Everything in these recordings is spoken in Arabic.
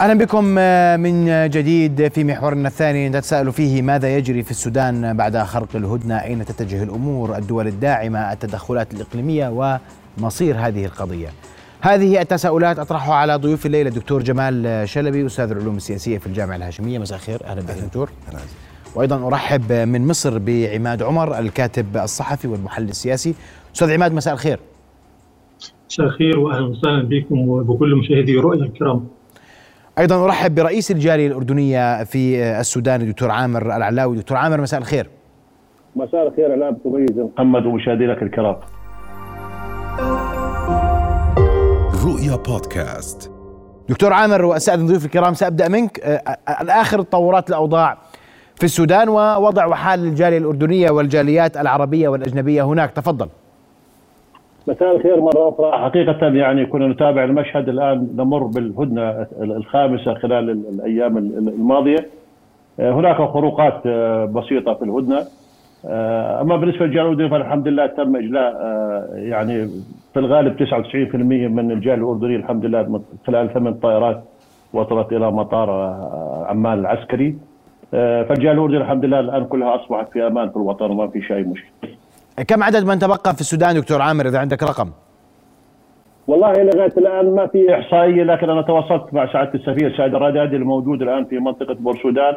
أهلا بكم من جديد في محورنا الثاني. نتساءل فيه ماذا يجري في السودان بعد خرق الهدنة؟ أين تتجه الأمور؟ الدول الداعمة التدخلات الإقليمية ومصير هذه القضية. هذه التساؤلات أطرحها على ضيوف الليلة الدكتور جمال شلبي أستاذ العلوم السياسية في الجامعة الهاشمية. مساء الخير. أهلا بك دكتور. وأيضا أرحب من مصر بعماد عمر الكاتب الصحفي والمحلل السياسي. أستاذ عماد مساء الخير. مساء الخير واهلا وسهلا بكم وبكل مشاهدي رؤيا الكرام. أيضا أرحب برئيس الجالية الأردنية في السودان الدكتور عامر العلاوي. دكتور عامر مساء الخير. مساء الخير أنا تميز محمد ومشاهدينك الكرام. رؤيا بودكاست. دكتور عامر واستاذن ضيوف الكرام سأبدأ منك. الآخر تطورات الأوضاع في السودان ووضع وحال الجالية الأردنية والجاليات العربية والأجنبية هناك. تفضل. مساء الخير مرة أخرى. حقيقة يعني كنا نتابع المشهد الآن نمر بالهدنة الخامسة خلال الأيام الماضية. هناك خروقات بسيطة في الهدنة. أما بالنسبة للجالية فالحمد لله تم إجلاء يعني في الغالب 99% من الجالية الأردنية الحمد لله خلال ثمان طائرات وصلت إلى مطار عمان العسكري فالجالية الأردنية الحمد لله الآن كلها أصبحت في أمان في الوطن وما في شيء مشكلة. كم عدد من تبقى في السودان دكتور عامر إذا عندك رقم؟ والله لغايه الآن ما في احصائيه لكن أنا تواصلت مع سعادة السفير سعد الرادادي الموجود الآن في منطقة بورسودان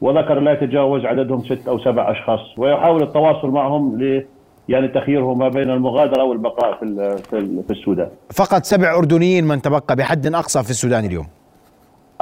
وذكر لا يتجاوز عددهم ست أو سبع أشخاص ويحاول التواصل معهم ل يعني تخييرهم ما بين المغادرة والبقاء في في السودان. فقط سبع أردنيين من تبقى بحد أقصى في السودان اليوم.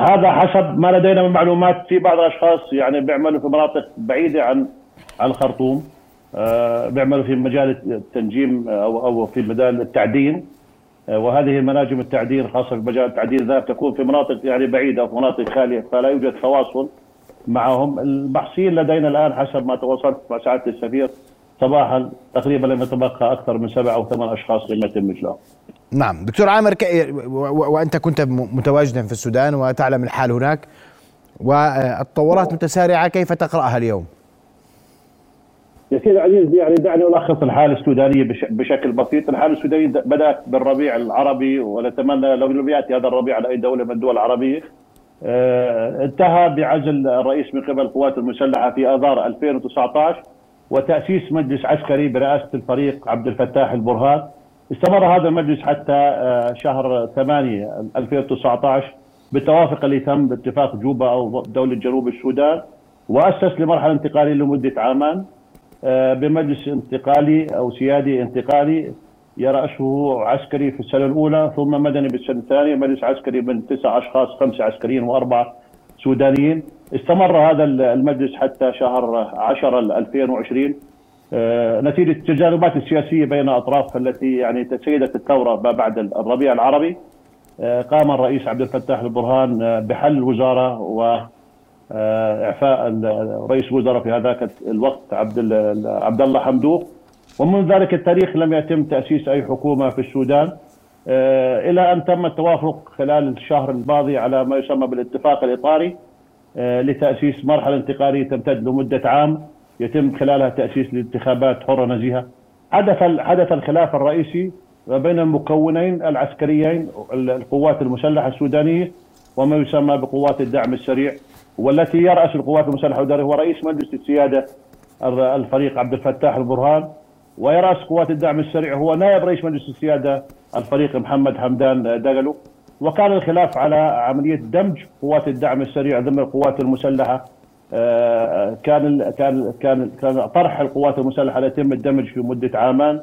هذا حسب ما لدينا من معلومات في بعض الأشخاص يعني بيعملوا في مناطق بعيدة عن عن الخرطوم بيعملوا في مجال التنجيم أو أو في مجال التعدين آه وهذه المناجم التعدين خاصة في مجال التعدين ذات تكون في مناطق يعني بعيدة وفي مناطق خالية فلا يوجد تواصل معهم البحثيين لدينا الآن حسب ما تواصلت مع سعادة السفير صباحا تقريبا لم يتبقى أكثر من سبع أو ثمان أشخاص لم يتم اجلاءهم. نعم دكتور عامر ك... وأنت كنت متواجدا في السودان وتعلم الحال هناك والتطورات متسارعه كيف تقرأها اليوم؟ يا سيدي العزيز يعني دعني ألخص الحالة السودانية بشكل بسيط، الحالة السودانية بدأت بالربيع العربي ونتمنى لو لم يأتي هذا الربيع على أي دولة من الدول العربية. آه انتهى بعزل الرئيس من قبل القوات المسلحة في آذار 2019 وتأسيس مجلس عسكري برئاسة الفريق عبد الفتاح البرهان. استمر هذا المجلس حتى آه شهر 8 2019 بالتوافق اللي تم باتفاق جوبا أو دولة جنوب السودان وأسس لمرحلة انتقاليه لمدة عامان بمجلس انتقالي أو سيادي انتقالي يرأسه عسكري في السنة الأولى ثم مدني بالسنه الثانية. مجلس عسكري من تسع أشخاص خمسه عسكريين واربعه سودانيين. استمر هذا المجلس حتى شهر 10 2020 نتيجة التجاذبات السياسية بين أطراف التي يعني تسيدت الثورة ما بعد الربيع العربي. قام الرئيس عبد الفتاح البرهان بحل الوزارة و إعفاء رئيس الوزراء في هذاك الوقت عبد عبد الله حمدوق. ومن ذلك التاريخ لم يتم تأسيس أي حكومة في السودان. إلى أن تم التوافق خلال الشهر الماضي على ما يسمى بالاتفاق الإطاري لتأسيس مرحلة انتقالية تمتد لمدة عام. يتم خلالها تأسيس الانتخابات حرة نزيهة. حدث حدث الخلاف الرئيسي ما بين المكونين العسكريين القوات المسلحة السودانية وما يسمى بقوات الدعم السريع. والتي يرأس القوات المسلحة الإدارية هو رئيس مجلس السيادة الفريق عبد الفتاح البرهان ويرأس قوات الدعم السريع هو نائب رئيس مجلس السيادة الفريق محمد حمدان دقلو وكان الخلاف على عملية دمج قوات الدعم السريع ضمن القوات المسلحة كان كان كان كان طرح القوات المسلحة يتم الدمج في مدة عامان.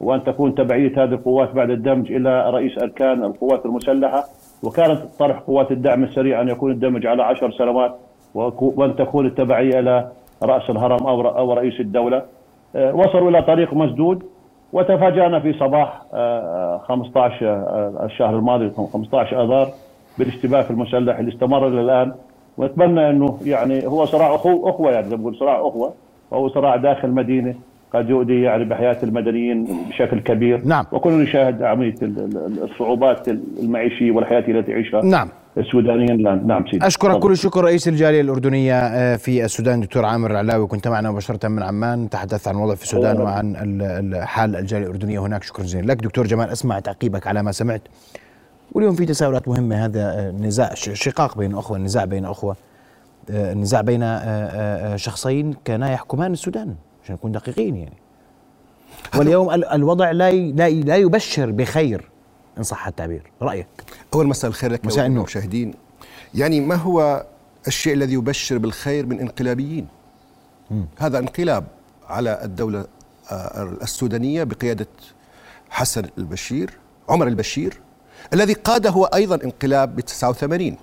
وأن تكون تبعية هذه القوات بعد الدمج إلى رئيس أركان القوات المسلحة. وكانت طرح قوات الدعم السريع أن يكون الدمج على عشر سنوات وأن تكون التبعية إلى رأس الهرم أو أو رئيس الدولة. وصلوا إلى طريق مسدود وتفاجأنا في صباح 15 الشهر الماضي 15 آذار بالاشتباك المسلح اللي استمر إلى الآن. ونتمنى إنه يعني هو صراع أخوة يعني زي بقول صراع أخوة وهو صراع داخل مدينة. قد يؤدي يعني بحياة المدنيين بشكل كبير. نعم. وكلنا نشاهد عمليه الصعوبات المعيشية والحياة التي تعيشها نعم. السودانيين الآن. نعم سيدي. أشكرك كل الشكر رئيس الجالية الأردنية في السودان دكتور عامر العلاوي. كنت معنا مباشرة من عمان. تحدث عن الوضع في السودان وعن حال الجالية الأردنية هناك. شكرا جزيلا لك. دكتور جمال أسمع تعقيبك على ما سمعت. واليوم في تساؤلات مهمة. هذا نزاع شقاق بين أخوة نزاع بين أخوة نزاع بين شخصين كانا يحكمان السودان. عشان نكون دقيقين يعني. واليوم الوضع لا لا لا يبشر بخير إن صح التعبير. رأيك؟ أول مساء الخير لك مساء النور. مشاهدين. يعني ما هو الشيء الذي يبشر بالخير من انقلابيين؟ م. هذا انقلاب على الدولة آه، السودانية بقيادة حسن البشير عمر البشير الذي قاد هو أيضا انقلاب ب 89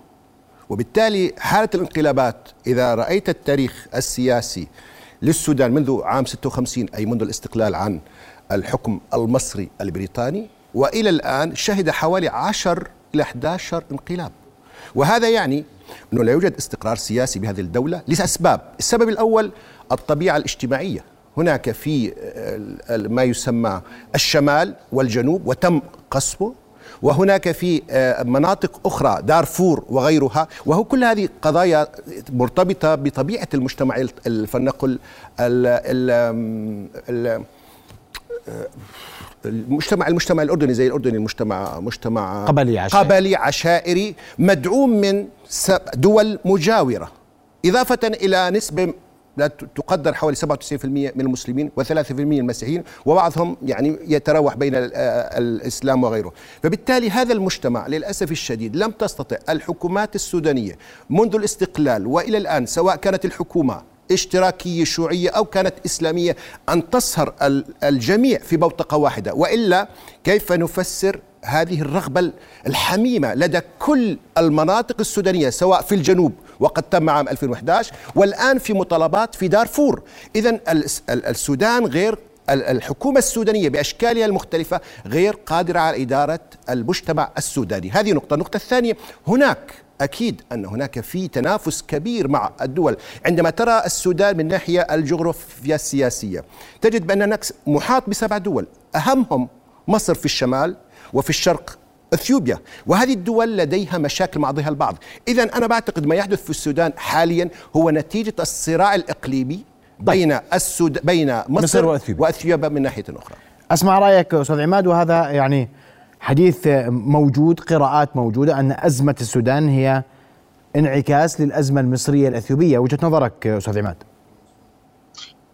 وبالتالي حالة الانقلابات إذا رأيت التاريخ السياسي للسودان منذ عام 56 أي منذ الاستقلال عن الحكم المصري البريطاني وإلى الآن شهد حوالي 10 إلى 11 انقلاب. وهذا يعني أنه لا يوجد استقرار سياسي بهذه الدولة لأسباب. السبب الأول الطبيعة الاجتماعية. هناك في ما يسمى الشمال والجنوب وتم قصفه وهناك في آه، مناطق أخرى دارفور وغيرها وهو كل هذه قضايا مرتبطة بطبيعة المجتمع فلنقل المجتمع المجتمع الأردني زي الأردني المجتمع مجتمع قبلي عشائري. قبلي عشائري مدعوم من دول مجاورة إضافة إلى نسبة لا تقدر حوالي 97% من المسلمين و3% من المسيحيين وبعضهم يعني يتراوح بين الإسلام وغيره. فبالتالي هذا المجتمع للأسف الشديد لم تستطع الحكومات السودانية منذ الاستقلال وإلى الآن سواء كانت الحكومة اشتراكية شيوعية أو كانت إسلامية أن تصهر الجميع في بوتقة واحدة. وإلا كيف نفسر هذه الرغبة الحميمة لدى كل المناطق السودانية سواء في الجنوب وقد تم عام 2011 والآن في مطالبات في دارفور. إذا السودان غير الحكومة السودانية بأشكالها المختلفة غير قادرة على إدارة المجتمع السوداني. هذه نقطة. النقطة الثانية هناك أكيد أن هناك في تنافس كبير مع الدول عندما ترى السودان من ناحية الجغرافيا السياسية تجد بأن محاط بسبع دول أهمهم مصر في الشمال وفي الشرق إثيوبيا. وهذه الدول لديها مشاكل مع بعضها البعض. اذا أنا بعتقد ما يحدث في السودان حاليا هو نتيجة الصراع الإقليمي طيب. بين السود بين مصر, مصر وأثيوبيا. وإثيوبيا من ناحية أخرى. أسمع رأيك أستاذ عماد وهذا يعني حديث موجود قراءات موجودة أن أزمة السودان هي انعكاس للأزمة المصرية الإثيوبية. وجهة نظرك أستاذ عماد؟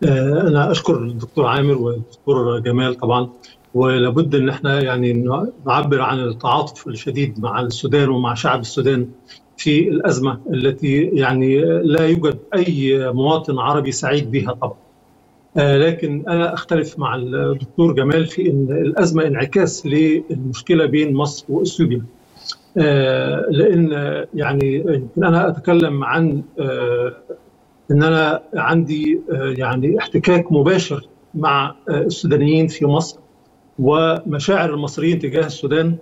آه، أنا أشكر الدكتور عامر والدكتور جمال طبعا. ولابد إن إحنا يعني نعبر عن التعاطف الشديد مع السودان ومع شعب السودان في الأزمة التي يعني لا يوجد أي مواطن عربي سعيد بها طبعا. آه، لكن أنا أختلف مع الدكتور جمال في إن الأزمة انعكاس للمشكلة بين مصر وإثيوبيا. آه، لأن يعني أنا أتكلم عن آه، إن أنا عندي يعني احتكاك مباشر مع السودانيين في مصر ومشاعر المصريين تجاه السودان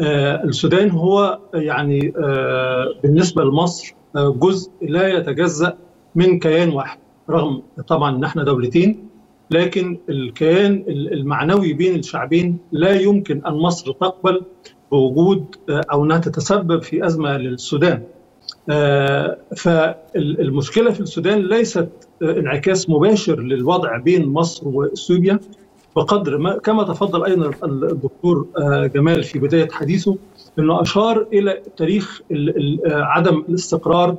آه، السودان هو يعني آه، بالنسبة لمصر آه، جزء لا يتجزأ من كيان واحد رغم طبعا إن إحنا دولتين لكن الكيان المعنوي بين الشعبين لا يمكن أن مصر تقبل بوجود أو إنها تتسبب في أزمة للسودان. فالمشكلة في السودان ليست انعكاس مباشر للوضع بين مصر وإثيوبيا بقدر ما كما تفضل أيضا الدكتور آه، جمال في بداية حديثه إنه أشار إلى تاريخ آه، عدم الاستقرار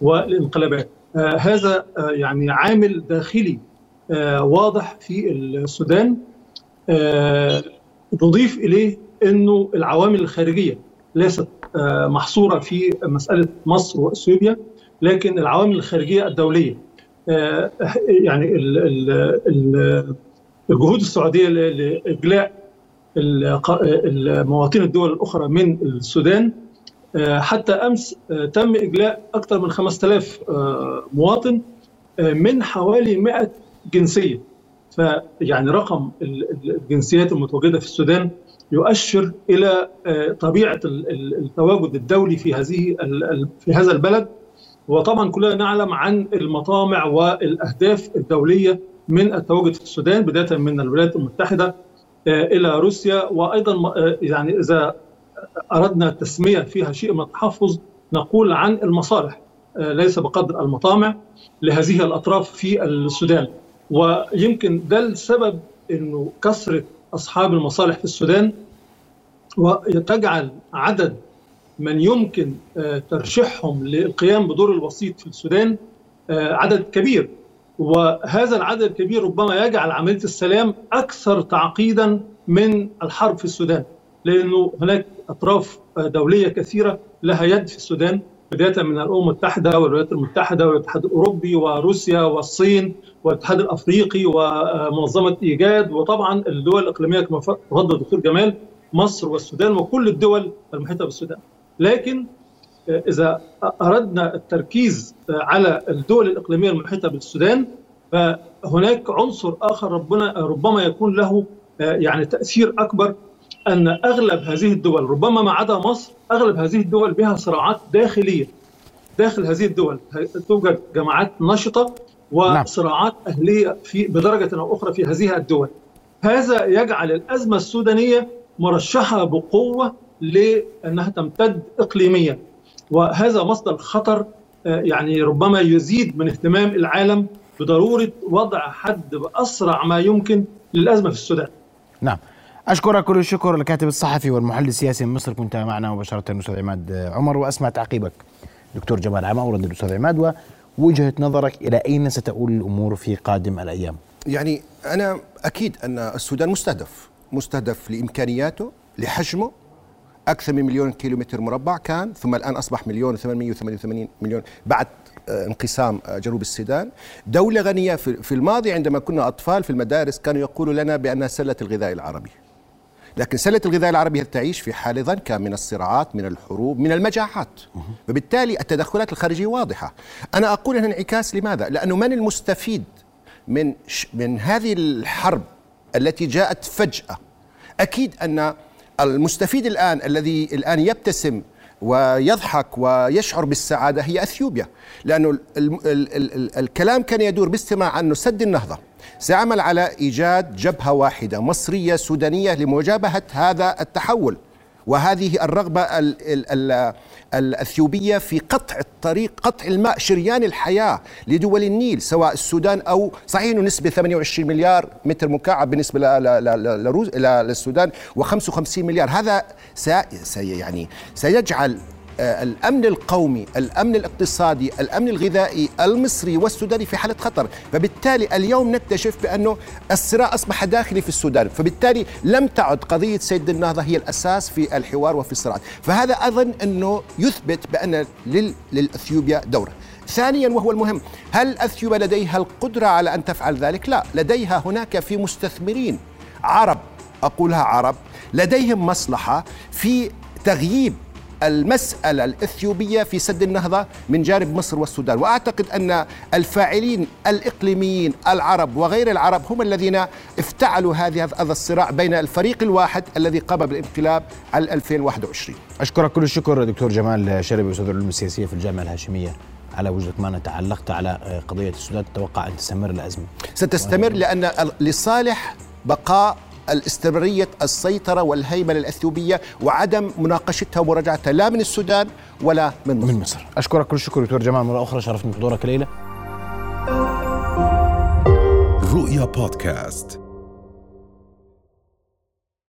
والانقلابات. آه، هذا يعني عامل داخلي واضح في السودان. نضيف إليه إنه العوامل الخارجية ليست محصورة في مسألة مصر وإثيوبيا لكن العوامل الخارجية الدولية. يعني ال الجهود السعودية لإجلاء المواطنين الدول الأخرى من السودان آه، حتى أمس آه، تم إجلاء أكثر من 5000 آه، مواطن من حوالي 100 جنسية. فيعني رقم الجنسيات المتواجدة في السودان يؤشر إلى طبيعة التواجد الدولي في هذه في هذا البلد. وطبعا كلنا نعلم عن المطامع والأهداف الدولية من التواجد في السودان بداية من الولايات المتحدة آه، إلى روسيا وأيضا آه، يعني إذا أردنا التسمية فيها شيء من التحفظ نقول عن المصالح آه، ليس بقدر المطامع لهذه الأطراف في السودان. ويمكن ده السبب إنه كثرة أصحاب المصالح في السودان وتجعل عدد من يمكن ترشيحهم للقيام بدور الوسيط في السودان عدد كبير وهذا العدد الكبير ربما يجعل عملية السلام أكثر تعقيدا من الحرب في السودان لأنه هناك أطراف دولية كثيرة لها يد في السودان بداية من الأمم المتحدة والولايات المتحدة والاتحاد الأوروبي وروسيا والصين والاتحاد الأفريقي ومنظمة إيجاد وطبعا الدول الإقليمية كما فضل الدكتور جمال مصر والسودان وكل الدول المحيطة بالسودان. لكن إذا أردنا التركيز على الدول الإقليمية المحيطة بالسودان فهناك عنصر آخر ربنا ربما يكون له يعني تأثير أكبر أن أغلب هذه الدول ربما ما عدا مصر أغلب هذه الدول بها صراعات داخلية. داخل هذه الدول توجد جماعات نشطه وصراعات أهلية في بدرجة أو أخرى في هذه الدول. هذا يجعل الأزمة السودانية مرشحة بقوة لأنها تمتد اقليميا وهذا مصدر خطر يعني ربما يزيد من اهتمام العالم بضرورة وضع حد بأسرع ما يمكن للأزمة في السودان. نعم. أشكرك كل الشكر الكاتب الصحفي والمحلل السياسي من مصر كنت معنا مباشرة الاستاذ عماد عمر وأسمع تعقيبك دكتور جمال عماور الأستاذ عماد ووجهة نظرك إلى أين ستؤول الأمور في قادم الأيام. يعني أنا أكيد أن السودان مستهدف مستهدف لإمكانياته لحجمه أكثر من مليون كيلومتر مربع كان ثم الآن أصبح مليون و888 مليون بعد انقسام جنوب السودان. دولة غنية في الماضي عندما كنا أطفال في المدارس كانوا يقولوا لنا بأنها سلة الغذاء العربي. لكن سلة الغذاء العربي تعيش في حال ضنكة من الصراعات من الحروب من المجاعات. وبالتالي التدخلات الخارجية واضحة. أنا أقول أنها انعكاس لماذا؟ لأنه من المستفيد من من هذه الحرب التي جاءت فجأة؟ أكيد أن المستفيد الآن الذي الآن يبتسم ويضحك ويشعر بالسعادة هي أثيوبيا لأنه ال ال ال ال الكلام كان يدور باستماع أنه سد النهضة. سيعمل على إيجاد جبهة واحدة مصرية سودانية لمجابهة هذا التحول. وهذه الرغبة ال ال ال الأثيوبية في قطع الطريق قطع الماء شريان الحياة لدول النيل سواء السودان أو صحيح نسبة 28 مليار متر مكعب بالنسبة للسودان و55 مليار. هذا يعني سيجعل الأمن القومي، الأمن الاقتصادي، الأمن الغذائي المصري والسوداني في حالة خطر، فبالتالي اليوم نكتشف بأنه الصراع أصبح داخلي في السودان، فبالتالي لم تعد قضية سيد النهضة هي الأساس في الحوار وفي الصراعات، فهذا أظن أنه يثبت بأن للإثيوبيا دورة. ثانيا وهو المهم هل اثيوبيا لديها القدرة على أن تفعل ذلك؟ لا، لديها هناك في مستثمرين عرب أقولها عرب لديهم مصلحة في تغييب المسألة الإثيوبية في سد النهضة من جانب مصر والسودان. وأعتقد أن الفاعلين الإقليميين العرب وغير العرب هم الذين افتعلوا هذه هذا الصراع بين الفريق الواحد الذي قام بالانقلاب على 2021 أشكرك كل الشكر دكتور جمال شربي أستاذ العلوم السياسية في الجامعة الهاشمية على وجهة ما تعلقت على قضية السودان تتوقع أن تستمر الأزمة ستستمر لأن لصالح بقاء الاستمرارية السيطرة والهيمنة الأثيوبية وعدم مناقشتها ومراجعتها لا من السودان ولا من مصر, من مصر. أشكرك كل الشكر دكتور جمال. مرة أخرى شرفتني بحضورك ليلة رؤيا بودكاست.